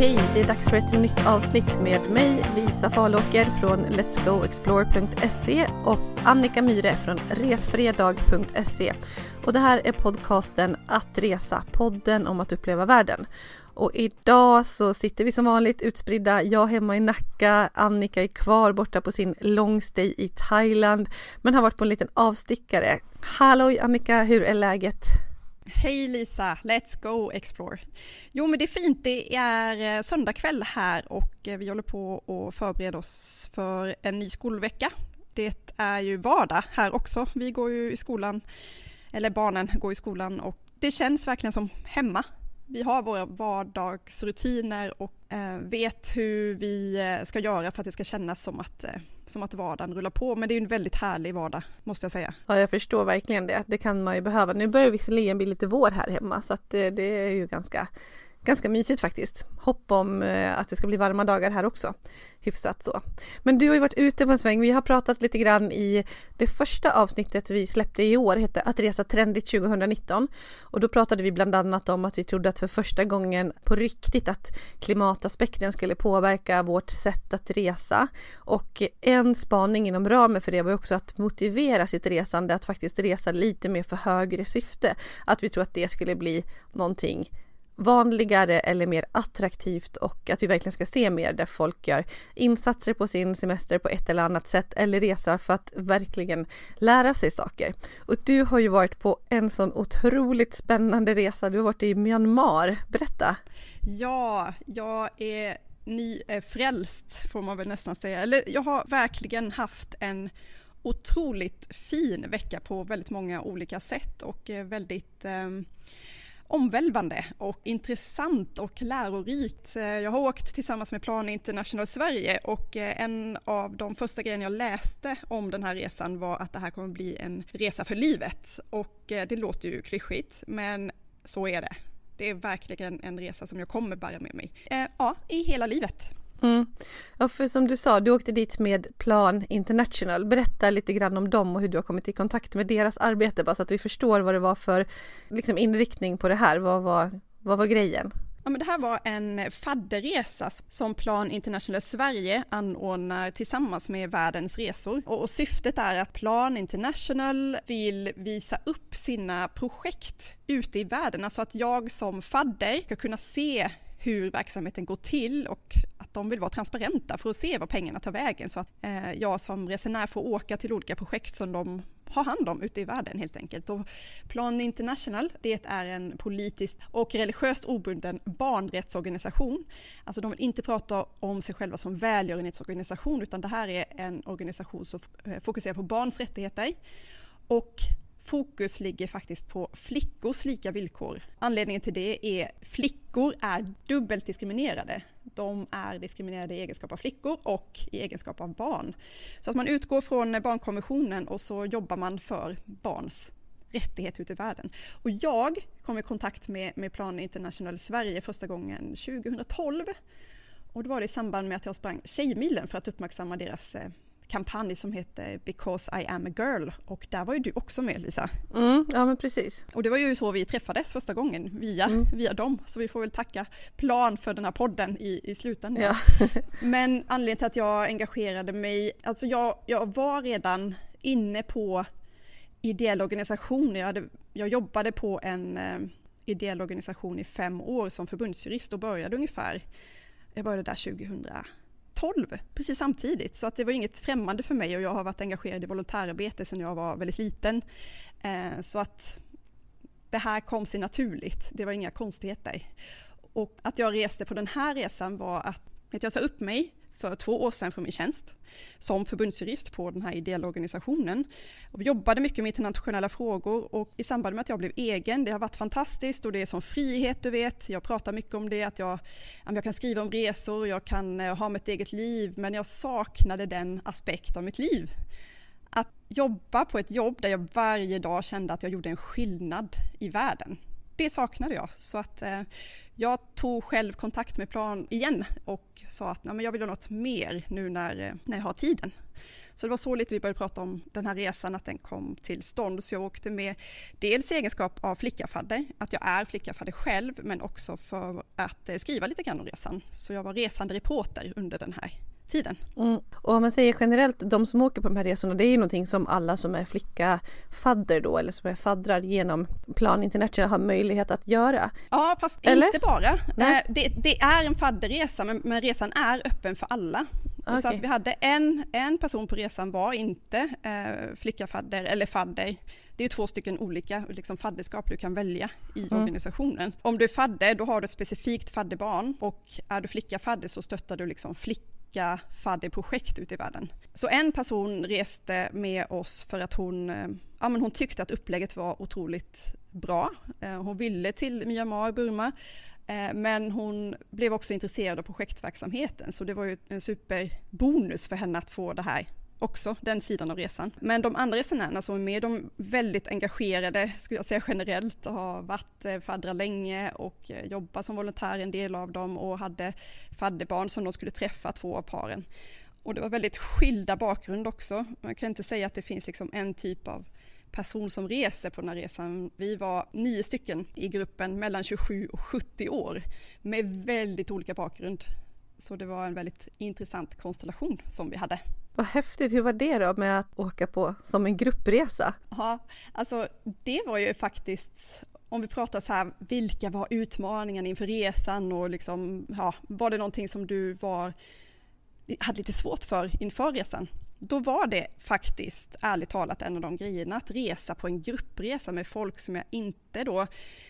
Hej! Det är dags för ett nytt avsnitt med mig, Lisa Falåker från letsgoexplore.se och Annika Myre från resfredag.se. Och det här är podcasten Att resa, podden om att uppleva världen. Och idag så sitter vi som vanligt utspridda, jag hemma i Nacka, Annika är kvar borta på sin longstay i Thailand, men har varit på en liten avstickare. Halloj Annika, hur är läget? Hej Lisa, let's go explore. Jo men det är fint, det är eh, söndagkväll här och eh, vi håller på att förbereda oss för en ny skolvecka. Det är ju vardag här också. Vi går ju i skolan, eller barnen går i skolan och det känns verkligen som hemma vi har våra vardagsrutiner och eh, vet hur vi ska göra för att det ska kännas som att, som att vardagen rullar på. Men det är en väldigt härlig vardag, måste jag säga. Ja, jag förstår verkligen det. Det kan man ju behöva. Nu börjar visserligen bli lite vår här hemma, så att det, det är ju ganska ganska mysigt faktiskt. Hopp om eh, att det ska bli varma dagar här också. Hyfsat så. Men du har ju varit ute på en sväng. Vi har pratat lite grann i det första avsnittet vi släppte i år, hette Att resa trendigt 2019. Och då pratade vi bland annat om att vi trodde att för första gången på riktigt att klimataspekten skulle påverka vårt sätt att resa. Och en spaning inom ramen för det var också att motivera sitt resande att faktiskt resa lite mer för högre syfte. Att vi tror att det skulle bli någonting vanligare eller mer attraktivt och att vi verkligen ska se mer där folk gör insatser på sin semester på ett eller annat sätt eller resar för att verkligen lära sig saker. Och du har ju varit på en sån otroligt spännande resa. Du har varit i Myanmar. Berätta! Ja, jag är nyfrälst eh, får man väl nästan säga. Eller jag har verkligen haft en otroligt fin vecka på väldigt många olika sätt och eh, väldigt eh, omvälvande och intressant och lärorikt. Eh, jag har åkt tillsammans med Plan International Sverige och eh, en av de första grejerna jag läste om den här resan var att det här kommer bli en resa för livet. Och eh, det låter ju klyschigt, men så är det. Det är verkligen en resa som jag kommer bära med mig. Ja, i hela livet. Mm. Ja, för som du sa, du åkte dit med Plan International. Berätta lite grann om dem och hur du har kommit i kontakt med deras arbete, bara så att vi förstår vad det var för liksom, inriktning på det här. Vad var, vad var grejen? Ja, men det här var en fadderresa som Plan International Sverige anordnar tillsammans med Världens resor. Och, och syftet är att Plan International vill visa upp sina projekt ute i världen, alltså att jag som fadder ska kunna se hur verksamheten går till och att de vill vara transparenta för att se var pengarna tar vägen så att eh, jag som resenär får åka till olika projekt som de har hand om ute i världen helt enkelt. Och Plan International, det är en politiskt och religiöst obunden barnrättsorganisation. Alltså de vill inte prata om sig själva som välgörenhetsorganisation utan det här är en organisation som eh, fokuserar på barns rättigheter och Fokus ligger faktiskt på flickors lika villkor. Anledningen till det är flickor är dubbelt diskriminerade. De är diskriminerade i egenskap av flickor och i egenskap av barn. Så att man utgår från barnkonventionen och så jobbar man för barns rättigheter ute i världen. Och jag kom i kontakt med, med Plan International Sverige första gången 2012. Och då var det i samband med att jag sprang Tjejmilen för att uppmärksamma deras eh, kampanj som heter Because I am a girl och där var ju du också med Lisa. Mm, ja men precis. Och det var ju så vi träffades första gången via, mm. via dem så vi får väl tacka Plan för den här podden i, i slutändan. Ja. men anledningen till att jag engagerade mig, alltså jag, jag var redan inne på ideella organisationer. Jag, hade, jag jobbade på en eh, ideell organisation i fem år som förbundsjurist och började ungefär, jag började där 2000 12, precis samtidigt. Så att det var inget främmande för mig och jag har varit engagerad i volontärarbete sedan jag var väldigt liten. Eh, så att det här kom sig naturligt, det var inga konstigheter. Och att jag reste på den här resan var att jag sa upp mig för två år sedan från min tjänst som förbundsjurist på den här ideella organisationen. Och vi jobbade mycket med internationella frågor och i samband med att jag blev egen, det har varit fantastiskt och det är som frihet du vet. Jag pratar mycket om det, att jag, jag kan skriva om resor, jag kan eh, ha mitt eget liv, men jag saknade den aspekt av mitt liv. Att jobba på ett jobb där jag varje dag kände att jag gjorde en skillnad i världen det saknade jag. Så att eh, jag tog själv kontakt med Plan igen och sa att Nej, men jag vill ha något mer nu när, eh, när jag har tiden. Så det var så lite vi började prata om den här resan, att den kom till stånd. Så jag åkte med dels i egenskap av flickafadder, att jag är flickafadder själv, men också för att eh, skriva lite grann om resan. Så jag var resande reporter under den här tiden. Mm. Och om man säger generellt, de som åker på de här resorna, det är ju någonting som alla som är flicka fadder då, eller som är faddrar genom Plan International har möjlighet att göra. Ja, fast eller? inte bara. Nej. Det, det, är en fadderresa, men, men resan är öppen för alla. Okay. Så att vi hade en, en person på resan var inte eh, flickafadder eller fadder. Det är två stycken olika liksom, fadderskap du kan välja i mm. organisationen. Om du är fadder, då har du ett specifikt fadderbarn och är du flickafadder så stöttar du liksom olika fadderprojekt ute i världen. Så en person reste med oss för att hon, eh, ja, men hon tyckte att upplägget var otroligt bra. Eh, hon ville till Myanmar, Burma eh, men hon blev också intresserad av projektverksamheten så det var ju en superbonus för henne att få det här också, den sidan av resan. Men de andra resenärerna som är med, de är väldigt engagerade, skulle jag säga generellt, och har varit eh, faddrar länge och eh, jobbat som volontär en del av dem och hade fadderbarn som de skulle träffa, två av paren. Och det var väldigt skilda bakgrund också. Man kan inte säga att det finns liksom en typ av person som reser på den här resan. Vi var nio stycken i gruppen mellan 27 och 70 år med väldigt olika bakgrund. Så det var en väldigt intressant konstellation som vi hade. Vad häftigt, hur var det då med att åka på som en gruppresa? Ja, alltså det var ju faktiskt om vi pratar så här, vilka var utmaningarna inför resan och liksom, ja, var det någonting som du var, hade lite svårt för inför resan? då var det faktiskt ärligt talat en av de grejerna att resa på en gruppresa med folk som jag inte då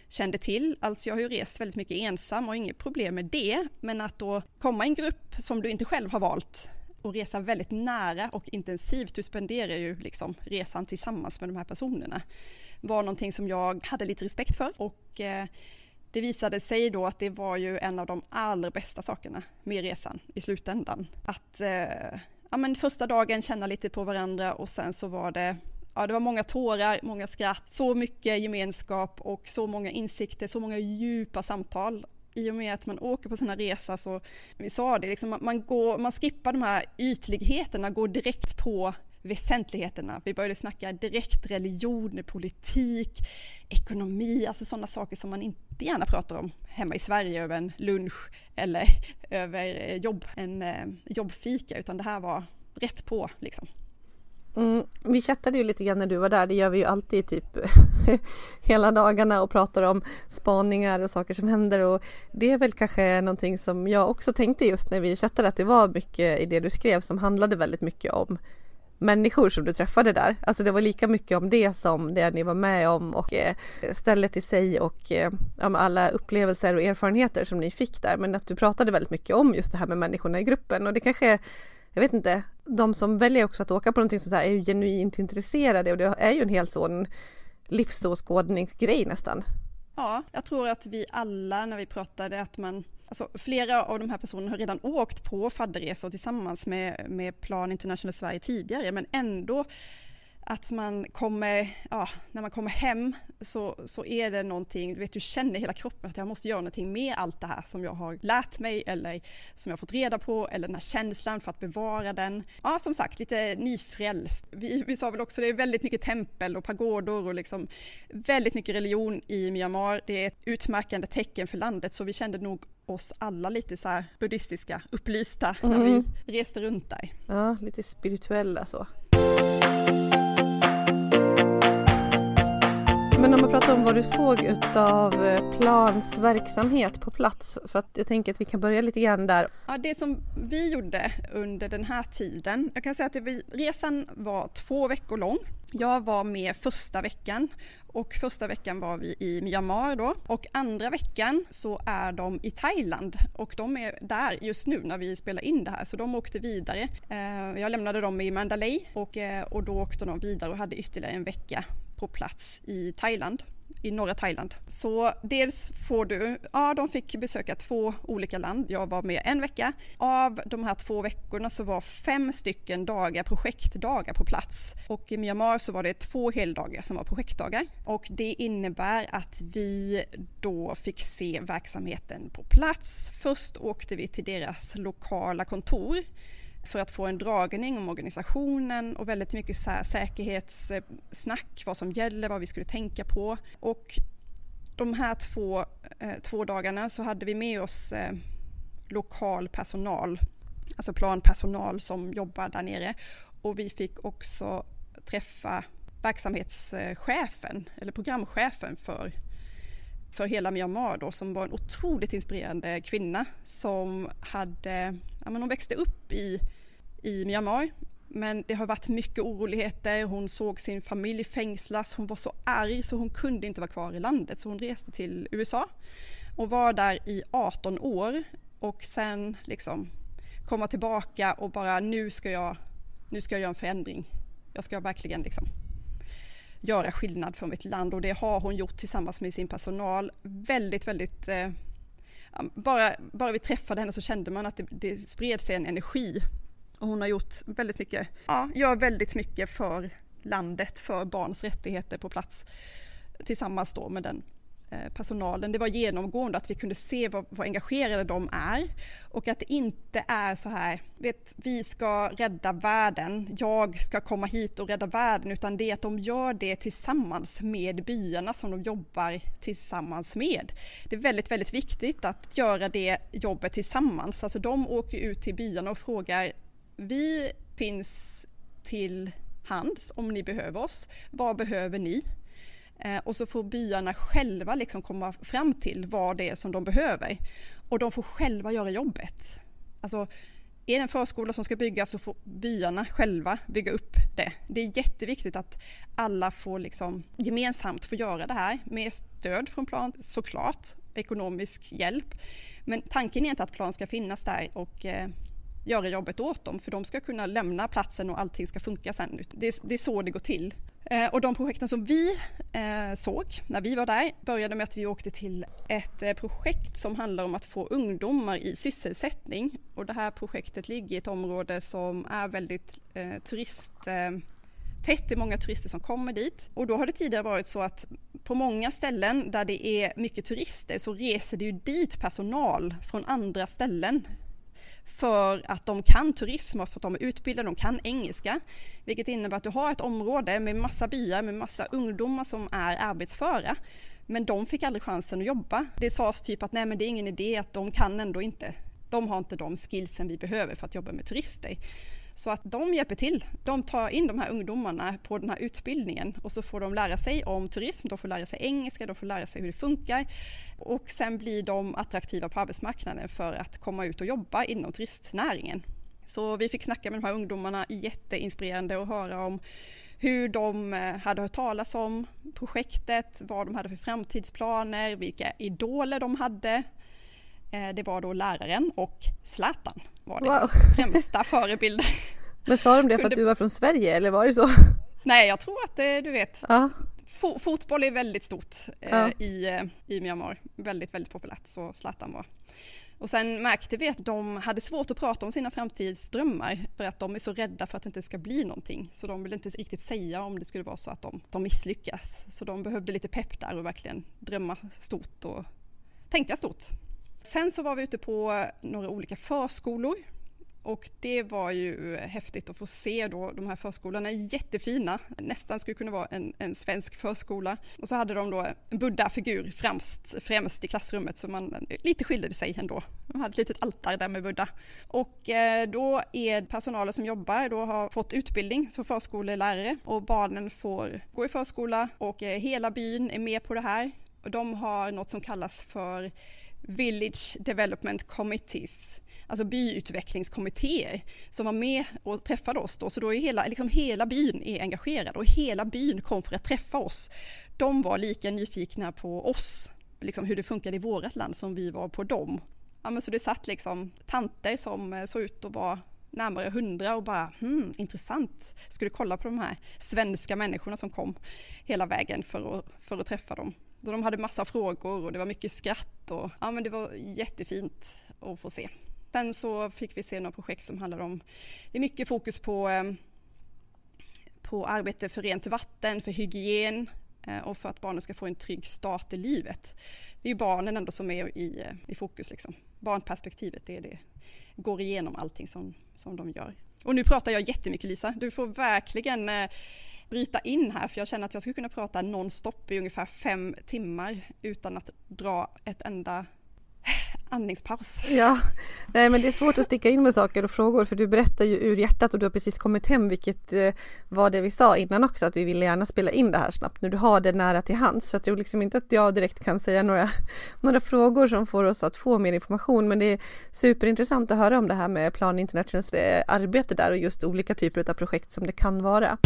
kände till. Alltså jag har ju rest väldigt mycket ensam och inget problem med det, men att då komma i en grupp som du inte själv har valt och resa väldigt nära och intensivt, du spenderar ju liksom resan tillsammans med de här personerna, var någonting som jag hade lite respekt för och eh, det visade sig då att det var ju en av de allra bästa sakerna med resan i slutändan. Att eh, ja, men första dagen känna lite på varandra och sen så var det Ja, det var många tårar, många skratt, så mycket gemenskap och så många insikter, så många djupa samtal. I och med att man åker på sina resa så, vi sa det, liksom, man, går, man skippar de här ytligheterna, går direkt på väsentligheterna. Vi började snacka direkt religion, politik, ekonomi, alltså sådana saker som man inte gärna pratar om hemma i Sverige över en lunch eller över jobb, en eh, jobbfika, utan det här var rätt på liksom. Mm, vi chattade ju lite grann när du var där, det gör vi ju alltid typ hela dagarna och pratar om spaningar och saker som händer och det är väl kanske någonting som jag också tänkte just när vi chattade att det var mycket i det du skrev som handlade väldigt mycket om människor som du träffade där. Alltså det var lika mycket om det som det ni var med om och eh, stället i sig och eh, alla upplevelser och erfarenheter som ni fick där. Men att du pratade väldigt mycket om just det här med människorna i gruppen och det kanske jag vet inte, de som väljer också att åka på någonting sånt här är ju genuint intresserade och det är ju en hel sån livsåskådningsgrej nästan. Ja, jag tror att vi alla när vi pratade att man Alltså, flera av de här personerna har redan åkt på fadderresor tillsammans med, med Plan International Sverige tidigare men ändå att man kommer, ja, när man kommer hem så, så är det någonting, du vet du känner hela kroppen att jag måste göra någonting med allt det här som jag har lärt mig eller som jag har fått reda på eller den här känslan för att bevara den. Ja som sagt lite nyfrälst. Vi, vi sa väl också det är väldigt mycket tempel och pagodor och liksom väldigt mycket religion i Myanmar. Det är ett utmärkande tecken för landet så vi kände nog oss alla lite så här buddhistiska, upplysta mm. när vi mm. reste runt där. Ja, lite spirituella så. Men om man pratar om vad du såg utav eh, Plans verksamhet på plats, för att jag tänker att vi kan börja lite grann där. Ja, det som vi gjorde under den här tiden, jag kan säga att det, resan var två veckor lång. Jag var med första veckan och första veckan var vi i Myanmar då. Och andra veckan så är de i Thailand och de är där just nu när vi spelar in det här. Så de åkte vidare. Eh, jag lämnade dem i Mandalay och, eh, och då åkte de vidare och hade ytterligare en vecka på plats i Thailand i norra Thailand. Så dels får du, ja de fick besöka två olika land, jag var med en vecka. Av de här två veckorna så var fem stycken dagar projektdagar på plats och i Myanmar så var det två heldagar som var projektdagar och det innebär att vi då fick se verksamheten på plats. Först åkte vi till deras lokala kontor för att få en dragning om organisationen och väldigt mycket så här säkerhetssnack, vad som gäller, vad vi skulle tänka på. Och de här två, eh, två dagarna så hade vi med oss eh, lokal personal, alltså planpersonal som jobbar där nere och vi fick också träffa verksamhetschefen eller programchefen för, för hela Myanmar då, som var en otroligt inspirerande kvinna som hade, ja men hon växte upp i i Myanmar. Men det har varit mycket oroligheter, hon såg sin familj fängslas, hon var så arg så hon kunde inte vara kvar i landet så hon reste till USA och var där i 18 år och sen liksom komma tillbaka och bara nu ska jag, nu ska jag göra en förändring. Jag ska verkligen liksom göra skillnad för mitt land. Och det har hon gjort tillsammans med sin personal. Väldigt, väldigt eh, bara, bara vi träffade henne så kände man att det, det spred sig en energi. Och hon har gjort väldigt mycket, ja, gör väldigt mycket för landet, för barns rättigheter på plats tillsammans då med den Eh, personalen. Det var genomgående att vi kunde se vad, vad, engagerade de är och att det inte är så här, vet, vi ska rädda världen, jag ska komma hit och rädda världen, utan det är att de gör det tillsammans med byarna som de jobbar tillsammans med. Det är väldigt, väldigt viktigt att göra det jobbet tillsammans. Alltså de åker ut till byarna och frågar vi finns till hands om ni behöver oss. Vad behöver ni? Eh, och så får byarna själva liksom komma fram till vad det är som de behöver. Och de får själva göra jobbet. Alltså, är det en förskola som ska byggas så får byarna själva bygga upp det. Det är jätteviktigt att alla får liksom gemensamt få göra det här med stöd från plan såklart, ekonomisk hjälp. Men tanken är inte att plan ska finnas där och eh, göra jobbet åt dem för de ska kunna lämna platsen och allting ska funka sen. Det är, det är så det går till. Eh, och de projekten som vi eh, såg när vi var där började med att vi åkte till ett eh, projekt som handlar om att få ungdomar i sysselsättning. Och det här projektet ligger i ett område som är väldigt eh, turist tätt, det är många turister som kommer dit. Och då har det tidigare varit så att på många ställen där det är mycket turister så reser det ju dit personal från andra ställen för att de kan turism och för att de är utbildade, de kan engelska. Vilket innebär att du har ett område med massa byar med massa ungdomar som är arbetsföra. Men de fick aldrig chansen att jobba. Det sades typ att nej men det är ingen idé att de kan ändå inte. De har inte de skillsen vi behöver för att jobba med turister. Så att de hjälper till. De tar in de här ungdomarna på den här utbildningen och så får de lära sig om turism, de får lära sig engelska, de får lära sig hur det funkar och sen blir de attraktiva på arbetsmarknaden för att komma ut och jobba inom turistnäringen. Så vi fick snacka med de här ungdomarna, jätteinspirerande och höra om hur de eh, hade hört talas om projektet, vad de hade för framtidsplaner, vilka idoler de hade. Eh, det var då läraren och Zlatan var deras wow. främsta förebilder. Men sa de det för att du var från Sverige eller var det så? Nej, jag tror att det, du vet, ja. fotboll är väldigt stort eh, ja. i, eh, i Myanmar. Väldigt, väldigt populärt, så Zlatan var. Och sen märkte vi att de hade svårt att prata om sina framtidsdrömmar för att de är så rädda för att det inte ska bli någonting. Så de vill inte riktigt säga om det skulle vara så att de, de misslyckas. Så de behövde lite pepp där och verkligen drömma stort och tänka stort. Sen så var vi ute på några olika förskolor och det var ju häftigt att få se då de här förskolorna, jättefina, nästan skulle kunna vara en, en svensk förskola. Och så hade de då en Buddha-figur främst, främst i klassrummet så man lite skilde sig ändå. De hade ett litet altare där med Buddha. Och eh, då är personalen som jobbar då har fått utbildning som förskolelärare och barnen får gå i förskola och eh, hela byn är med på det här. Och de har något som kallas för Village Development Committees, alltså byutvecklingskommittéer som var med och träffade oss då. Så då är hela, liksom hela byn är engagerad och hela byn kom för att träffa oss. De var lika nyfikna på oss, liksom hur det funkade i vårt land som vi var på dem. Ja, men så det satt liksom tanter som eh, såg ut att vara närmare hundra och bara hmm, intressant. Skulle kolla på de här svenska människorna som kom hela vägen för att, för att träffa dem. De hade massa frågor och det var mycket skratt och ja, men det var jättefint att få se. Sen så fick vi se några projekt som handlar om, det är mycket fokus på, eh, på arbete för rent vatten, för hygien eh, och för att barnen ska få en trygg start i livet. Det är ju barnen ändå som är i, eh, i fokus liksom. Barnperspektivet det är det, går igenom allting som, som de gör. Och nu pratar jag jättemycket Lisa, du får verkligen bryta in här för jag känner att jag skulle kunna prata nonstop i ungefär fem timmar utan att dra ett enda andningspaus. Ja, nej men det är svårt att sticka in med saker och frågor för du berättar ju ur hjärtat och du har precis kommit hem vilket eh, var det vi sa innan också att vi ville gärna spela in det här snabbt när du har det nära till hands. Så jag tror liksom inte att jag direkt kan säga några, några frågor som får oss att få mer information men det är superintressant att höra om det här med Plan Internationals eh, arbete där och just olika typer av projekt som det kan vara.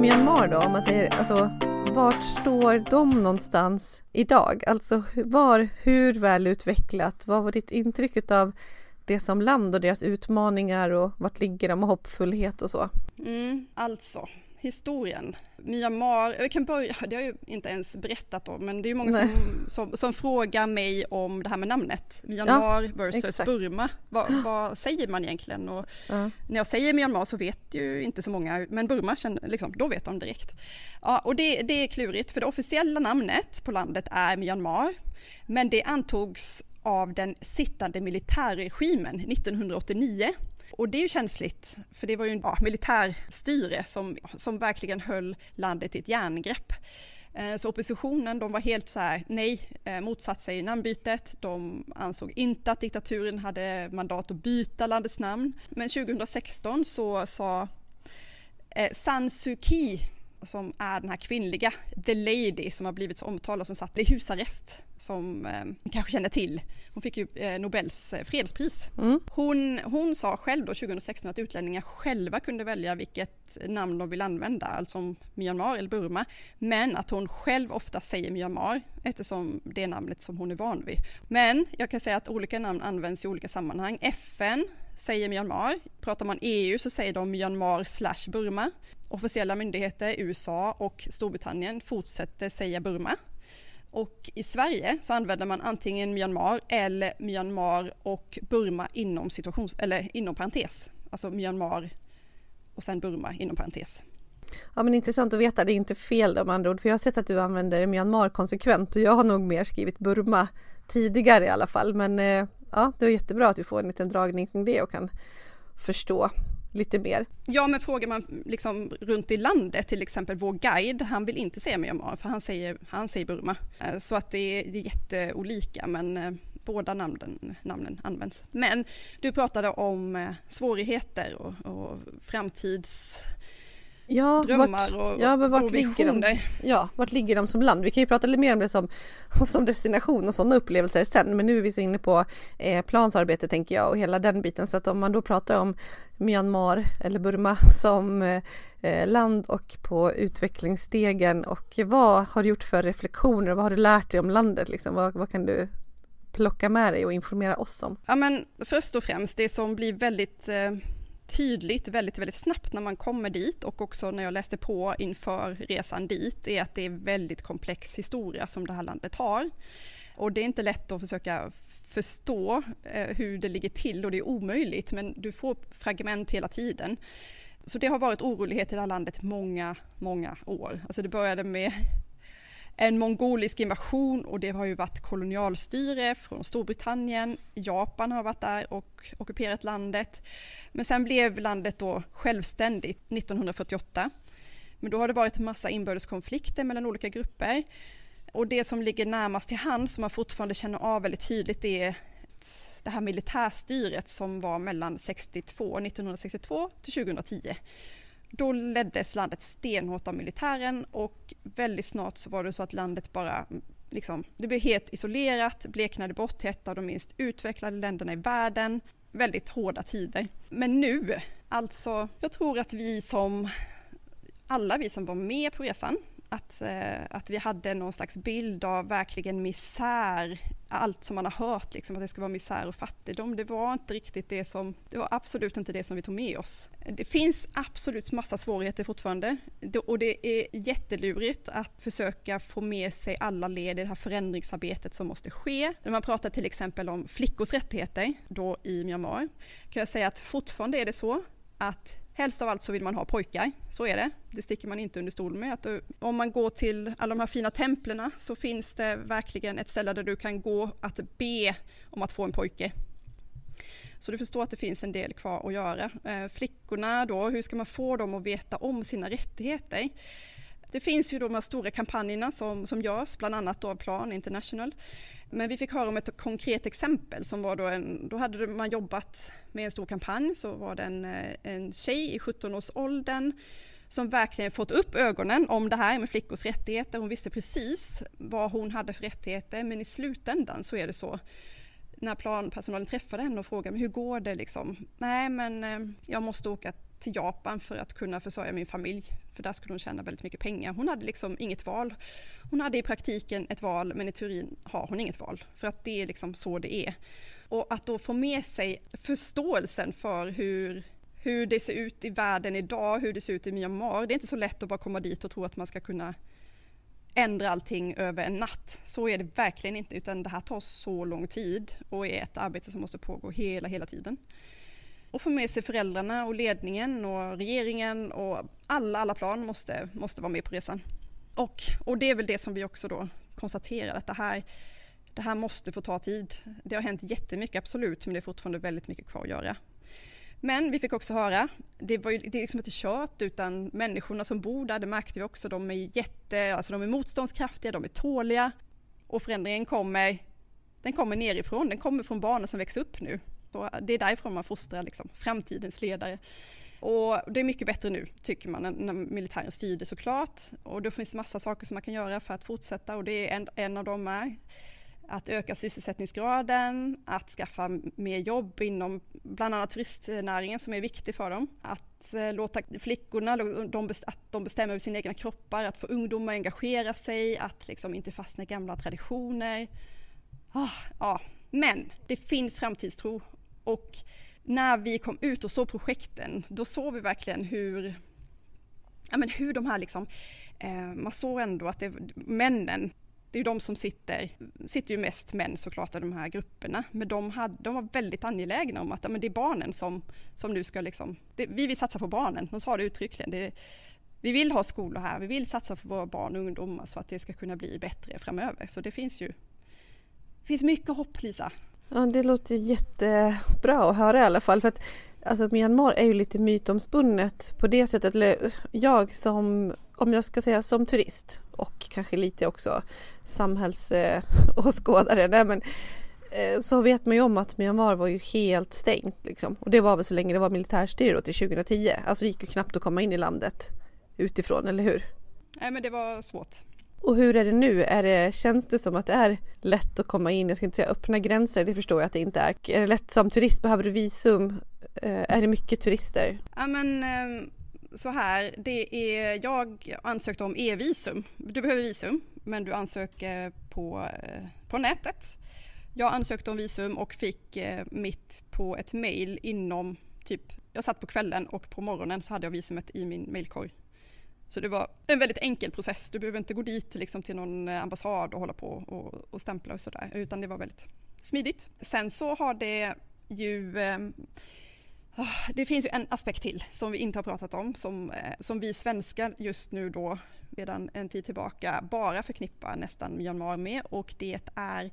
Myanmar då, om man säger alltså vart står de någonstans idag? Alltså var, hur väl utvecklat? Vad var ditt intryck av det som land och deras utmaningar och vart ligger de och hoppfullhet och så? Mm, alltså, historien. Myanmar, jag kan börja, det har jag ju inte ens berättat om, men det är många som, som, som, frågar mig om det här med namnet. Myanmar ja, versus exakt. Burma. Va, vad säger man egentligen? Och ja. När jag säger Myanmar så vet ju inte så många, men Burma, liksom, då vet de direkt. Ja, och det, det är klurigt, för det officiella namnet på landet är Myanmar, men det antogs av den sittande militärregimen 1989 och det är ju känsligt, för det var ju en ja, militärstyre som, som verkligen höll landet i ett järngrepp. Eh, så oppositionen de var helt så här, nej, eh, motsatt sig namnbytet. De ansåg inte att diktaturen hade mandat att byta landets namn. Men 2016 så sa eh, San Suu Kyi som är den här kvinnliga The Lady som har blivit så omtalad som satt i husarrest som eh, ni kanske känner till. Hon fick ju eh, Nobels eh, fredspris. Mm. Hon, hon sa själv då 2016 att utlänningar själva kunde välja vilket namn de vill använda, alltså Myanmar eller Burma, men att hon själv ofta säger Myanmar eftersom det är namnet som hon är van vid. Men jag kan säga att olika namn används i olika sammanhang. FN säger Myanmar. Pratar man EU så säger de Myanmar slash Burma. Officiella myndigheter, USA och Storbritannien fortsätter säga Burma. Och i Sverige så använder man antingen Myanmar eller Myanmar och Burma inom, situations, eller inom parentes. Alltså Myanmar och sen Burma inom parentes. Ja men intressant att veta, det är inte fel om med andra ord, för jag har sett att du använder Myanmar konsekvent och jag har nog mer skrivit Burma tidigare i alla fall. Men eh, ja, det är jättebra att vi får en liten dragning kring det och kan förstå lite mer. Ja, men frågar man liksom runt i landet, till exempel vår guide, han vill inte säga Myanmar för han säger, han säger Burma. Eh, så att det är, det är jätteolika men eh, båda namnen, namnen används. Men du pratade om eh, svårigheter och, och framtids ja, drömmar vart, och, ja, men vart och. Ligger de, ja, vart ligger de som land? Vi kan ju prata lite mer om det som, som destination och sådana upplevelser sen, men nu är vi så inne på eh, plansarbete tänker jag och hela den biten. Så att om man då pratar om Myanmar eller Burma som eh, land och på utvecklingsstegen och vad har du gjort för reflektioner? Vad har du lärt dig om landet? Liksom? Vad, vad kan du plocka med dig och informera oss om? Ja men först och främst det som blir väldigt eh tydligt väldigt, väldigt snabbt när man kommer dit och också när jag läste på inför resan dit är att det är väldigt komplex historia som det här landet har. Och det är inte lätt att försöka förstå eh, hur det ligger till och det är omöjligt men du får fragment hela tiden. Så det har varit orolighet i det här landet många, många år. Alltså det började med en mongolisk invasion och det har ju varit kolonialstyre från Storbritannien. Japan har varit där och ockuperat landet. Men sen blev landet då självständigt 1948. Men då har det varit en massa inbördeskonflikter mellan olika grupper. Och det som ligger närmast till hands som man fortfarande känner av väldigt tydligt är det här militärstyret som var mellan 62, 1962 till 2010 då leddes landet stenhårt av militären och väldigt snart så var det så att landet bara mm, liksom, det blev helt isolerat, bleknade bort till ett av de minst utvecklade länderna i världen. Väldigt hårda tider. Men nu, alltså, jag tror att vi som alla vi som var med på resan att, eh, att vi hade någon slags bild av verkligen misär, allt som man har hört, liksom, att det skulle vara misär och fattigdom. Det var inte riktigt det som, det var absolut inte det som vi tog med oss. Det finns absolut massa svårigheter fortfarande och det är jättelurigt att försöka få med sig alla led i det här förändringsarbetet som måste ske. När man pratar till exempel om flickors rättigheter då i Myanmar kan jag säga att fortfarande är det så att Helst av allt så vill man ha pojkar, så är det. Det sticker man inte under stol med. Att om man går till alla de här fina templerna så finns det verkligen ett ställe där du kan gå att be om att få en pojke. Så du förstår att det finns en del kvar att göra. Eh, flickorna då, hur ska man få dem att veta om sina rättigheter? Det finns ju de här stora kampanjerna som, som görs, bland annat då av Plan International. Men vi fick höra om ett konkret exempel som var då en, då hade man jobbat med en stor kampanj, så var det en, eh, en tjej i 17-årsåldern som verkligen fått upp ögonen om det här med flickors rättigheter. Hon visste precis vad hon hade för rättigheter, men i slutändan så är det så när planpersonalen träffade henne och frågade hur går det liksom? Nej, men eh, jag måste åka till Japan för att kunna försörja min familj. För där skulle hon tjäna väldigt mycket pengar. Hon hade liksom inget val. Hon hade i praktiken ett val men i teorin har hon inget val. För att det är liksom så det är. Och att då få med sig förståelsen för hur, hur det ser ut i världen idag, hur det ser ut i Myanmar. Det är inte så lätt att bara komma dit och tro att man ska kunna ändra allting över en natt. Så är det verkligen inte utan det här tar så lång tid och är ett arbete som måste pågå hela, hela tiden och få med sig föräldrarna och ledningen och regeringen och alla, alla plan måste, måste vara med på resan. Och, och det är väl det som vi också då konstaterar att det här, det här måste få ta tid. Det har hänt jättemycket absolut men det är fortfarande väldigt mycket kvar att göra. Men vi fick också höra, det, var ju, det är liksom inte kört utan människorna som bor där, det märkte vi också, de är jätte, alltså de är motståndskraftiga, de är tåliga och förändringen kommer, den kommer nerifrån, den kommer från barnen som växer upp nu. Och det är därifrån man fostrar liksom, framtidens ledare. Och det är mycket bättre nu, tycker man, när militären styrde såklart. Och då finns det massa saker som man kan göra för att fortsätta och det är en, en av dem är att öka sysselsättningsgraden, att skaffa mer jobb inom bland annat turistnäringen som är viktig för dem. Att eh, låta flickorna, de, att de bestämmer över sina egna kroppar, att få ungdomar att engagera sig, att liksom inte fastna i gamla traditioner. Ah, ja, men det finns framtidstro och när vi kom ut och såg projekten, då såg vi verkligen hur, ja men hur de här liksom, eh, man såg ändå att det, männen, det är ju de som sitter, sitter ju mest män såklart i de här grupperna, men de, hade, de var väldigt angelägna om att ja, men det är barnen som, som nu ska liksom, det, vi vill satsa på barnen, de sa det uttryckligen. Det, vi vill ha skolor här, vi vill satsa på våra barn och ungdomar så att det ska kunna bli bättre framöver. Så det finns ju det finns mycket hopp Lisa. Ja, det låter jättebra att höra i alla fall. För att alltså, Myanmar är ju lite mytomspunnet på det sättet. Eller jag som, om jag ska säga som turist och kanske lite också samhällsåskådare. Eh, nej, men, eh, så vet man ju om att Myanmar var ju helt stängt. Liksom. Och det var väl så länge det var militärstyre till 2010. Alltså det gick ju knappt att komma in i landet utifrån, eller hur? Nej men det var svårt. Och hur är det nu? Är det, känns det som att det är lätt att komma in? Jag ska inte säga öppna gränser, det förstår jag att det inte är. Är det lätt som turist? Behöver du visum? Eh, är det mycket turister? Ja men ehm, så här, det är, jag ansökte om e-visum. Du behöver visum, men du ansöker på, eh, på nätet. Jag ansökte om visum och fick eh, mitt på ett mail inom typ, jag satt på kvällen och på morgonen så hade jag visumet i min mailkorg så det var en väldigt enkel process. Du behöver inte gå dit liksom till någon eh, ambassad och hålla på och, och stämpla och sådär, utan det var väldigt smidigt. Sen så har det ju eh, ah, det finns ju en aspekt till som vi inte har pratat om som, eh, som vi svenskar just nu då redan en tid tillbaka bara förknippar nästan Myanmar med och det är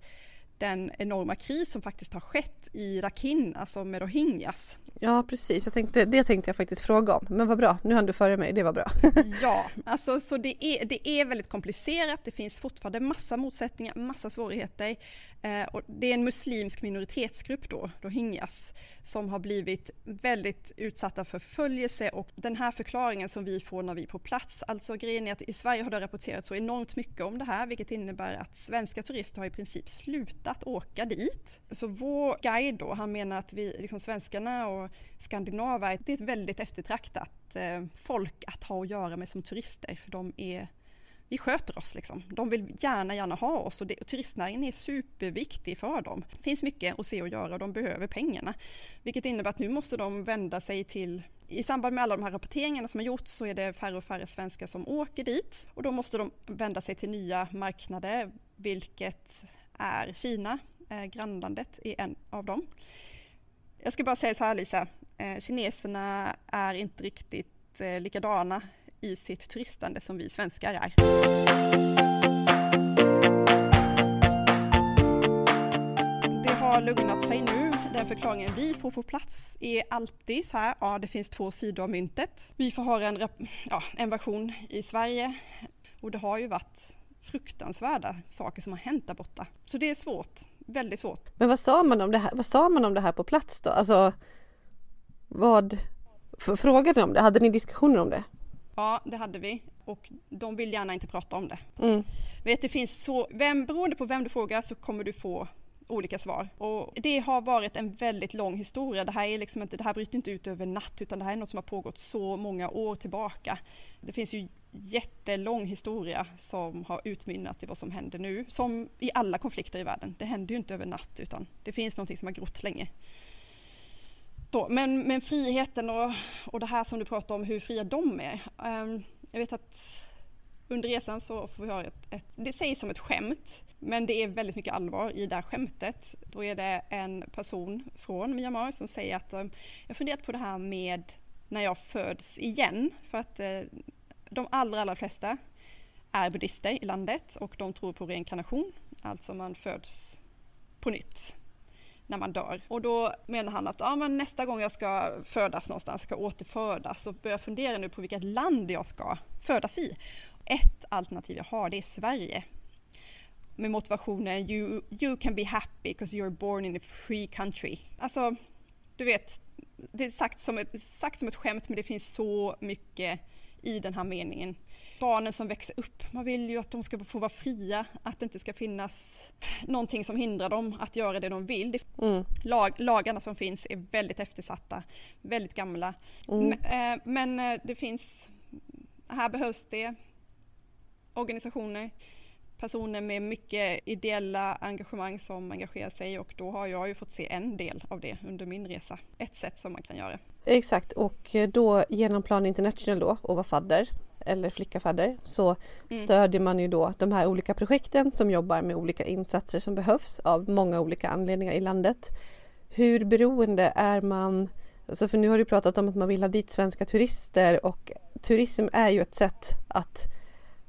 den enorma kris som faktiskt har skett i Rakhine, alltså med rohingyas. Ja precis, jag tänkte, det tänkte jag faktiskt fråga om. Men vad bra, nu hann du före mig, det var bra. ja, alltså så det är, det är väldigt komplicerat, det finns fortfarande massa motsättningar, massa svårigheter. Eh, och det är en muslimsk minoritetsgrupp då, rohingyas, som har blivit väldigt utsatta för förföljelse och den här förklaringen som vi får när vi är på plats, alltså grejen är att i Sverige har det rapporterats så enormt mycket om det här, vilket innebär att svenska turister har i princip slutat åka dit. Så vår guide då, han menar att vi, liksom svenskarna och skandinaver, det är ett väldigt eftertraktat eh, folk att ha att göra med som turister för de är vi sköter oss liksom. De vill gärna, gärna ha oss och, det, och turistnäringen är superviktig för dem. Det finns mycket att se och göra och de behöver pengarna. Vilket innebär att nu måste de vända sig till i samband med alla de här rapporteringarna som har gjorts så är det färre och färre svenskar som åker dit och då måste de vända sig till nya marknader, vilket är Kina, eh, grannlandet är en av dem. Jag ska bara säga så här Lisa, eh, kineserna är inte riktigt eh, likadana i sitt turistande som vi svenskar är. Det har lugnat sig nu. Den förklaringen vi får på plats är alltid så här, ja det finns två sidor av myntet. Vi får ha en, ja, en version i Sverige och det har ju varit fruktansvärda saker som har hänt där borta. Så det är svårt, väldigt svårt. Men vad sa man om det här, vad sa man om det här på plats då? Alltså vad frågade ni om det? Hade ni diskussioner om det? Ja, det hade vi och de vill gärna inte prata om det. Mm. Vet, det finns så, vem, beroende på vem du frågar så kommer du få olika svar. Och det har varit en väldigt lång historia. Det här, är liksom inte, det här bryter inte ut över natt utan det här är något som har pågått så många år tillbaka. Det finns ju jättelång historia som har utmynnat i vad som händer nu. Som i alla konflikter i världen. Det händer ju inte över natt utan det finns någonting som har grott länge. Så, men, men friheten och, och det här som du pratar om, hur fria de är. Um, jag vet att under resan så får vi höra ett, ett, det sägs som ett skämt, men det är väldigt mycket allvar i det här skämtet. Då är det en person från Myanmar som säger att jag jag funderat på det här med när jag föds igen, för att eh, de allra, allra flesta är buddhister i landet och de tror på reinkarnation, alltså man föds på nytt när man dör. Och då menar han att ja, men nästa gång jag ska födas någonstans, ska återfödas, så börjar jag fundera nu på vilket land jag ska födas i. Ett alternativ jag har det är Sverige. Med motivationen you, you can be happy because you're born in a free country. Alltså, du vet, det är sagt som, ett, sagt som ett skämt men det finns så mycket i den här meningen barnen som växer upp, man vill ju att de ska få vara fria, att det inte ska finnas någonting som hindrar dem att göra det de vill. Mm. Lag, lagarna som finns är väldigt eftersatta, väldigt gamla. Mm. Men, eh, men eh, det finns, här behövs det organisationer, personer med mycket ideella engagemang som engagerar sig och då har jag ju fått se en del av det under min resa. Ett sätt som man kan göra. Exakt och då genom Plan International då och vara fadder eller flickafadder så mm. stödjer man ju då de här olika projekten som jobbar med olika insatser som behövs av många olika anledningar i landet. Hur beroende är man, alltså för nu har du pratat om att man vill ha dit svenska turister och turism är ju ett sätt att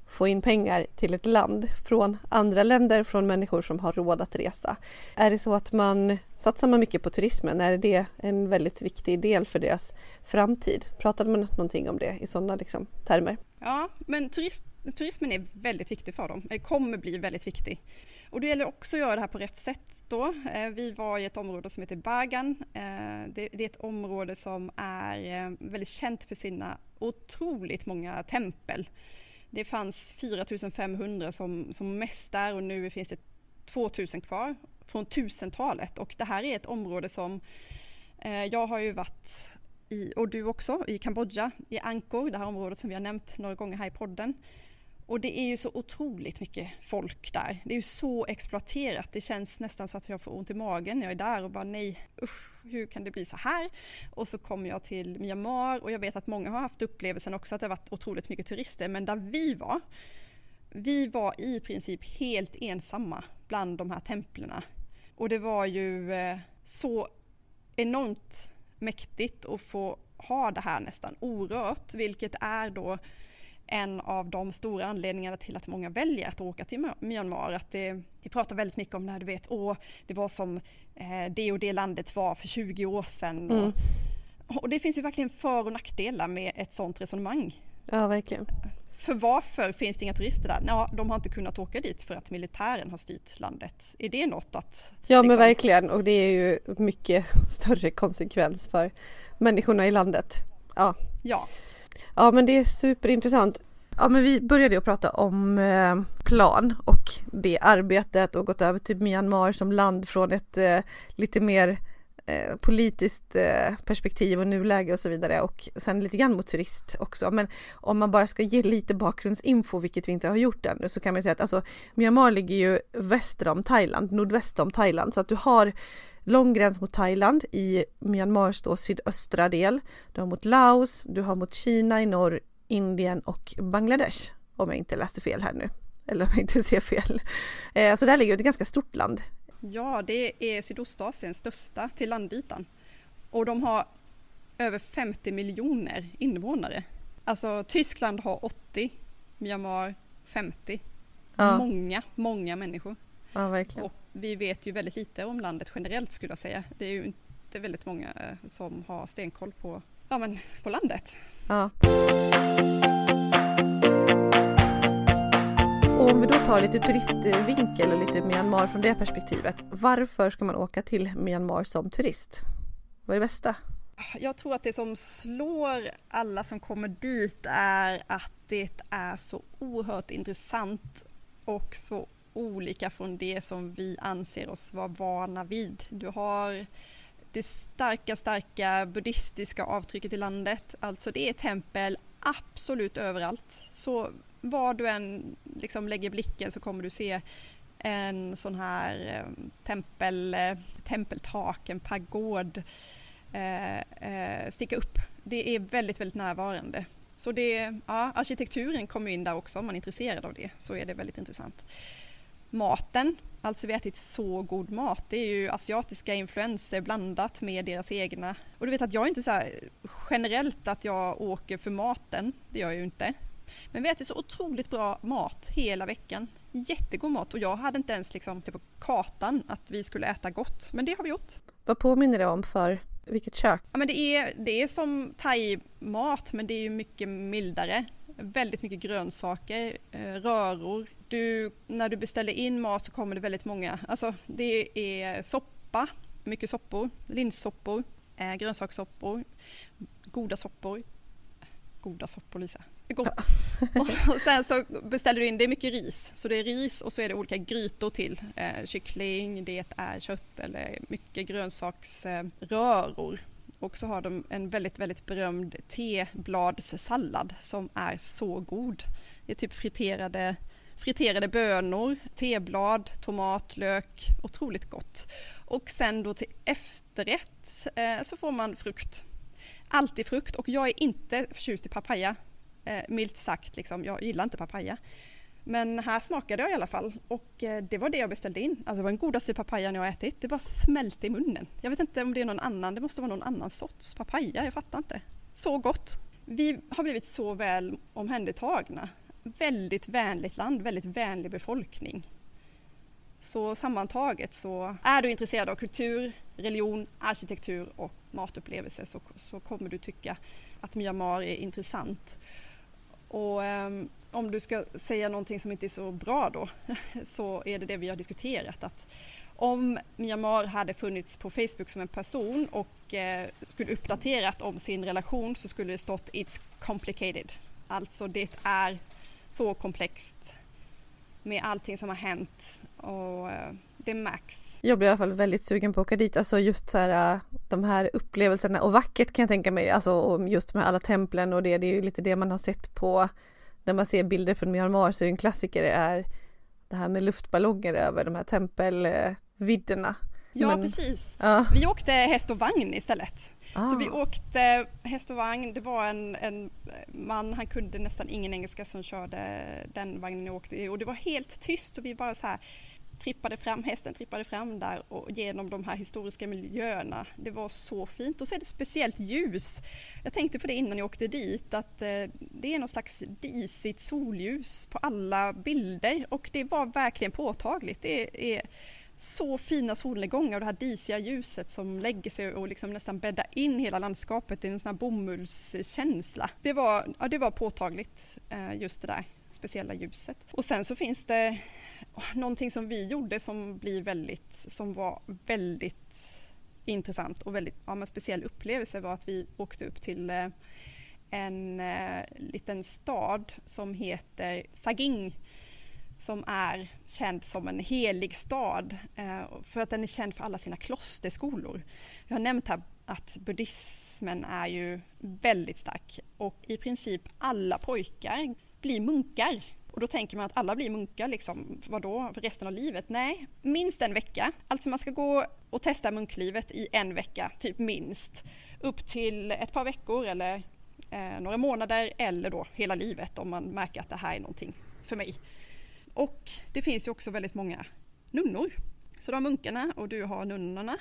få in pengar till ett land från andra länder, från människor som har råd att resa. Är det så att man satsar man mycket på turismen? Är det en väldigt viktig del för deras framtid? Pratade man någonting om det i sådana liksom, termer? Ja, men turist, turismen är väldigt viktig för dem, det kommer bli väldigt viktig. Och det gäller också att göra det här på rätt sätt då. Eh, vi var i ett område som heter Bagan. Eh, det är ett område som är eh, väldigt känt för sina otroligt många tempel. Det fanns 4500 som, som mest där och nu finns det 2000 kvar från 1000-talet. och det här är ett område som eh, jag har ju varit i, och du också, i Kambodja, i Angkor, det här området som vi har nämnt några gånger här i podden. Och det är ju så otroligt mycket folk där. Det är ju så exploaterat. Det känns nästan så att jag får ont i magen när jag är där och bara nej, usch, hur kan det bli så här? Och så kommer jag till Myanmar och jag vet att många har haft upplevelsen också att det har varit otroligt mycket turister. Men där vi var, vi var i princip helt ensamma bland de här templerna. Och det var ju eh, så enormt mäktigt att få ha det här nästan orört, vilket är då en av de stora anledningarna till att många väljer att åka till Myanmar. Att det, vi pratar väldigt mycket om när du vet, åh, det var som eh, det och det landet var för 20 år sedan. Mm. Och, och, det finns ju verkligen för och nackdelar med ett sådant resonemang. Ja, verkligen. För varför finns det inga turister där? Ja, de har inte kunnat åka dit för att militären har styrt landet. Är det något att... Ja, liksom... men verkligen. Och det är ju mycket större konsekvens för människorna i landet. Ja. Ja. Ja men det är superintressant. Ja men vi började ju prata om eh, plan och det arbetet och gått över till Myanmar som land från ett eh, lite mer eh, politiskt perspektiv och nuläge och så vidare och sen lite grann mot turist också. Men om man bara ska ge lite bakgrundsinfo, vilket vi inte har gjort ännu, så kan man säga att alltså Myanmar ligger ju väster om Thailand, nordväst om Thailand, så att du har lång gräns mot Thailand i Myanmars då sydöstra del. Du har mot Laos, du har mot Kina i norr, Indien och Bangladesh. Om jag inte läste fel här nu. Eller om jag inte ser fel. Eh, så där ligger ett ganska stort land. Ja, det är Sydostasiens största till landytan. Och de har över 50 miljoner invånare. Alltså Tyskland har 80, Myanmar 50. Ja. Många, många människor. Ja, verkligen. Och vi vet ju väldigt lite om landet generellt skulle jag säga. Det är ju inte väldigt många eh, som har stenkoll på, ja, men på landet. Ja. Och om vi då tar lite turistvinkel och lite Myanmar från det perspektivet. Varför ska man åka till Myanmar som turist? Vad är det bästa? Jag tror att det som slår alla som kommer dit är att det är så oerhört intressant och så olika från det som vi anser oss vara vana vid. Du har det starka, starka buddhistiska avtrycket i landet. Alltså det är tempel absolut överallt. Så var du än liksom lägger blicken så kommer du se en sån här eh, tempel, eh, tempeltak, en pagod eh, eh, sticka upp. Det är väldigt, väldigt närvarande. Så det, ja, arkitekturen kommer in där också om man är intresserad av det, så är det väldigt intressant. Maten, alltså vi har ätit så god mat. Det är ju asiatiska influenser blandat med deras egna. Och du vet att jag är inte så här generellt att jag åker för maten, det gör jag ju inte. Men vi äter så otroligt bra mat hela veckan. Jättegod mat och jag hade inte ens liksom på kartan att vi skulle äta gott, men det har vi gjort. Vad påminner det om för vilket kök? Ja, men det, är, det är som thai-mat, men det är ju mycket mildare. Väldigt mycket grönsaker, eh, röror. Du, när du beställer in mat så kommer det väldigt många, alltså det är soppa, mycket soppor, linssoppor, eh, grönsakssoppor, goda soppor. Goda soppor Lisa, gott. och, sen så beställer du in, det är mycket ris, så det är ris och så är det olika grytor till. Eh, kyckling, det är kött eller mycket grönsaksröror. Eh, och så har de en väldigt, väldigt berömd tebladssallad som är så god. Det är typ friterade, friterade bönor, teblad, tomat, lök, otroligt gott. Och sen då till efterrätt eh, så får man frukt. Alltid frukt och jag är inte förtjust i papaya eh, milt sagt. Liksom. Jag gillar inte papaya. Men här smakade jag i alla fall och eh, det var det jag beställde in. Alltså det var den godaste papayan jag ätit. Det bara smälte i munnen. Jag vet inte om det är någon annan, det måste vara någon annan sorts papaya, jag fattar inte. Så gott! Vi har blivit så väl omhändertagna. Väldigt vänligt land, väldigt vänlig befolkning. Så sammantaget så är du intresserad av kultur, religion, arkitektur och matupplevelser så, så kommer du tycka att Myanmar är intressant. Och um, om du ska säga någonting som inte är så bra då så är det det vi har diskuterat att om Myanmar hade funnits på Facebook som en person och eh, skulle uppdaterat om sin relation så skulle det stått It's complicated. Alltså det är så komplext med allting som har hänt och eh, det märks. Jag blir i alla fall väldigt sugen på att åka dit, alltså just så här eh, de här upplevelserna och vackert kan jag tänka mig, alltså just med alla templen och det, det är ju lite det man har sett på när man ser bilder från Myanmar så är en klassiker är det här med luftballonger över de här tempelvidderna. Ja Men, precis. Ja. Vi åkte häst och vagn istället. Ah. Så vi åkte häst och vagn, det var en, en man, han kunde nästan ingen engelska som körde den vagnen jag åkte i och det var helt tyst och vi bara så här trippade fram, hästen trippade fram där och genom de här historiska miljöerna. Det var så fint och så är det speciellt ljus. Jag tänkte på det innan jag åkte dit att eh, det är någon slags disigt solljus på alla bilder och det var verkligen påtagligt. Det är så fina solnedgångar och det här disiga ljuset som lägger sig och liksom nästan bäddar in hela landskapet i en sån här bomullskänsla. Det var, ja, det var påtagligt eh, just det där speciella ljuset. Och sen så finns det någonting som vi gjorde som blir väldigt, som var väldigt intressant och väldigt ja, men speciell upplevelse var att vi åkte upp till eh, en eh, liten stad som heter Saging som är känd som en helig stad eh, för att den är känd för alla sina klosterskolor. Jag har nämnt här att buddhismen är ju väldigt stark och i princip alla pojkar blir munkar. Och då tänker man att alla blir munkar, liksom, vadå, för resten av livet? Nej, minst en vecka. Alltså man ska gå och testa munklivet i en vecka, typ minst. Upp till ett par veckor eller eh, några månader eller då hela livet om man märker att det här är någonting för mig. Och det finns ju också väldigt många nunnor. Så du har munkarna och du har nunnorna.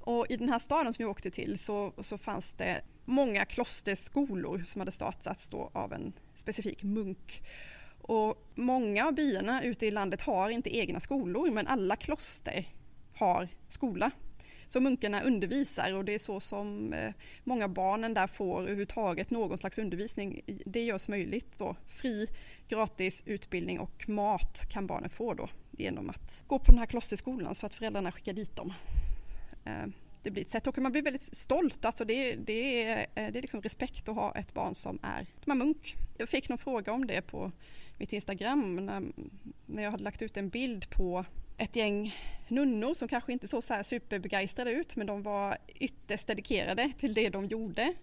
Och i den här staden som vi åkte till så, så fanns det många klosterskolor som hade startats då av en specifik munk. Och många av byarna ute i landet har inte egna skolor men alla kloster har skola. Så munkarna undervisar och det är så som eh, många barnen där får överhuvudtaget någon slags undervisning. Det görs möjligt då. Fri, gratis utbildning och mat kan barnen få då genom att gå på den här klosterskolan så att föräldrarna skickar dit dem. Eh, det blir ett sätt och man blir väldigt stolt. Alltså det, det, är, eh, det är liksom respekt att ha ett barn som är, som är munk. Jag fick någon fråga om det på mitt Instagram när, när jag hade lagt ut en bild på ett gäng nunnor som kanske inte såg så här superbegeistrade ut men de var ytterst dedikerade till det de gjorde.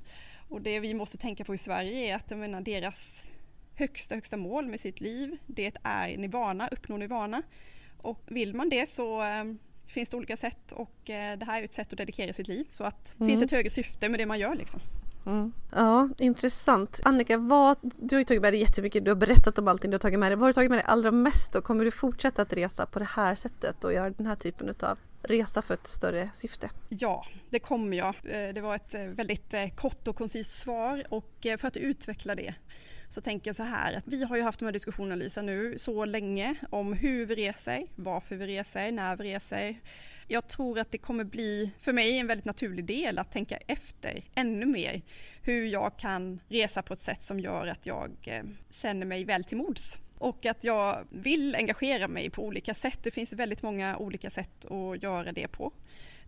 Och det vi måste tänka på i Sverige är att jag menar, deras högsta, högsta mål med sitt liv det är nirvana, uppnå nirvana. Och vill man det så äh, finns det olika sätt och äh, det här är ett sätt att dedikera sitt liv. Så att det mm. finns ett högre syfte med det man gör liksom. Mm. Ja, intressant. Annika, vad, du har ju tagit med dig jättemycket, du har berättat om allting du har tagit med dig. Vad har du tagit med dig allra mest och kommer du fortsätta att resa på det här sättet och göra den här typen av resa för ett större syfte? Ja, det kommer jag. Eh, det var ett eh, väldigt eh, kort och koncist svar och för att utveckla det så tänker jag så här att vi har ju haft de här diskussionerna Lisa nu så länge om hur vi reser, varför vi reser, när vi reser jag tror att det kommer bli för mig en väldigt naturlig del att tänka efter ännu mer hur jag kan resa på ett sätt som gör att jag eh, känner mig väl till mods och att jag vill engagera mig på olika sätt. Det finns väldigt många olika sätt att göra det på.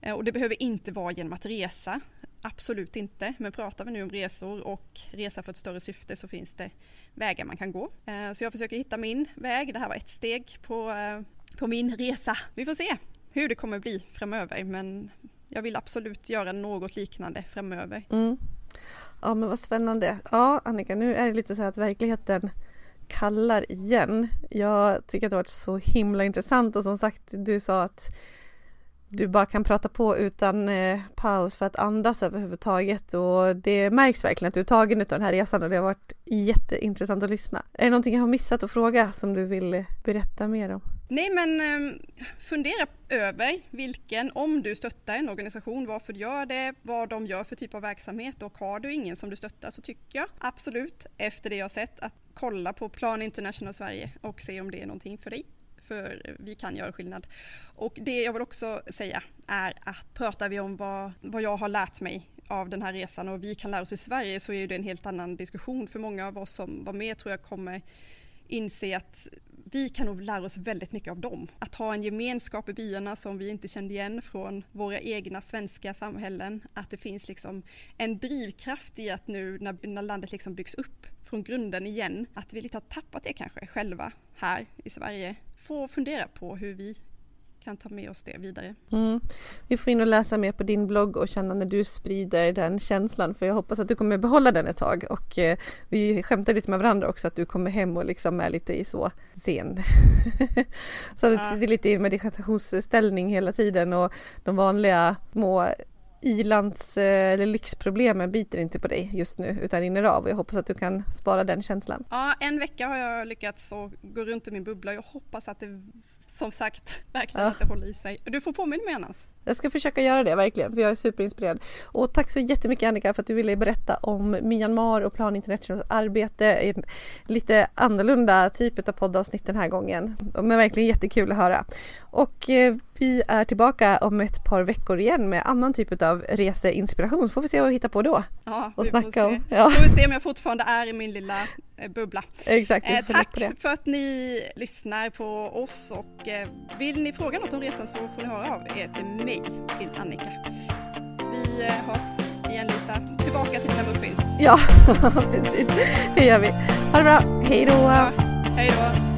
Eh, och det behöver inte vara genom att resa, absolut inte. Men pratar vi nu om resor och resa för ett större syfte så finns det vägar man kan gå. Eh, så jag försöker hitta min väg. Det här var ett steg på, på min resa. Vi får se hur det kommer bli framöver men jag vill absolut göra något liknande framöver. Mm. Ja men vad spännande. Ja Annika, nu är det lite så här att verkligheten kallar igen. Jag tycker att det har varit så himla intressant och som sagt du sa att du bara kan prata på utan eh, paus för att andas överhuvudtaget och det märks verkligen att du är tagen av den här resan och det har varit jätteintressant att lyssna. Är det någonting jag har missat att fråga som du vill eh, berätta mer om? Nej men ehm, fundera över vilken, om du stöttar en organisation, varför du gör det, vad de gör för typ av verksamhet och har du ingen som du stöttar så tycker jag absolut efter det jag sett att kolla på Plan International Sverige och se om det är någonting för dig. För vi kan göra skillnad. Och det jag vill också säga är att pratar vi om vad, vad jag har lärt mig av den här resan och vi kan lära oss i Sverige så är det en helt annan diskussion för många av oss som var med tror jag kommer inse att vi kan nog lära oss väldigt mycket av dem. Att ha en gemenskap i byarna som vi inte kände igen från våra egna svenska samhällen. Att det finns liksom en drivkraft i att nu när, när landet liksom byggs upp från grunden igen, att vi lite har tappat det kanske själva här i Sverige. Få fundera på hur vi kan ta med oss det vidare. Mm. Vi får in och läsa mer på din blogg och känna när du sprider den känslan för jag hoppas att du kommer behålla den ett tag och eh, vi skämtar lite med varandra också att du kommer hem och liksom är lite i så sen. så ja. det är lite i meditationsställning hela tiden och de vanliga små ilands eh, eller lyxproblemen biter inte på dig just nu utan rinner av och jag hoppas att du kan spara den känslan. Ja, en vecka har jag lyckats gå runt i min bubbla. Jag hoppas att det som sagt verkligen ja. att det håller i sig. Du får påminna mig annars. Jag ska försöka göra det verkligen, för jag är superinspirerad. Och tack så jättemycket Annika för att du ville berätta om Myanmar och Plan Internationals arbete i en lite annorlunda typ av poddavsnitt den här gången. Men verkligen jättekul att höra. Och eh, vi är tillbaka om ett par veckor igen med annan typ av reseinspiration. Så får vi se vad vi hittar på då. Ja, och vi snacka får se. Om. Ja. Får vi se om jag fortfarande är i min lilla eh, bubbla. Exakt. Eh, tack för att ni lyssnar på oss och eh, vill ni fråga något om resan så får ni höra av er till mig, till Annika. Vi eh, hörs igen Lisa. Tillbaka till dina muffins. Ja, precis. Det gör vi. Ha det bra. Hej då. Ja, hej då.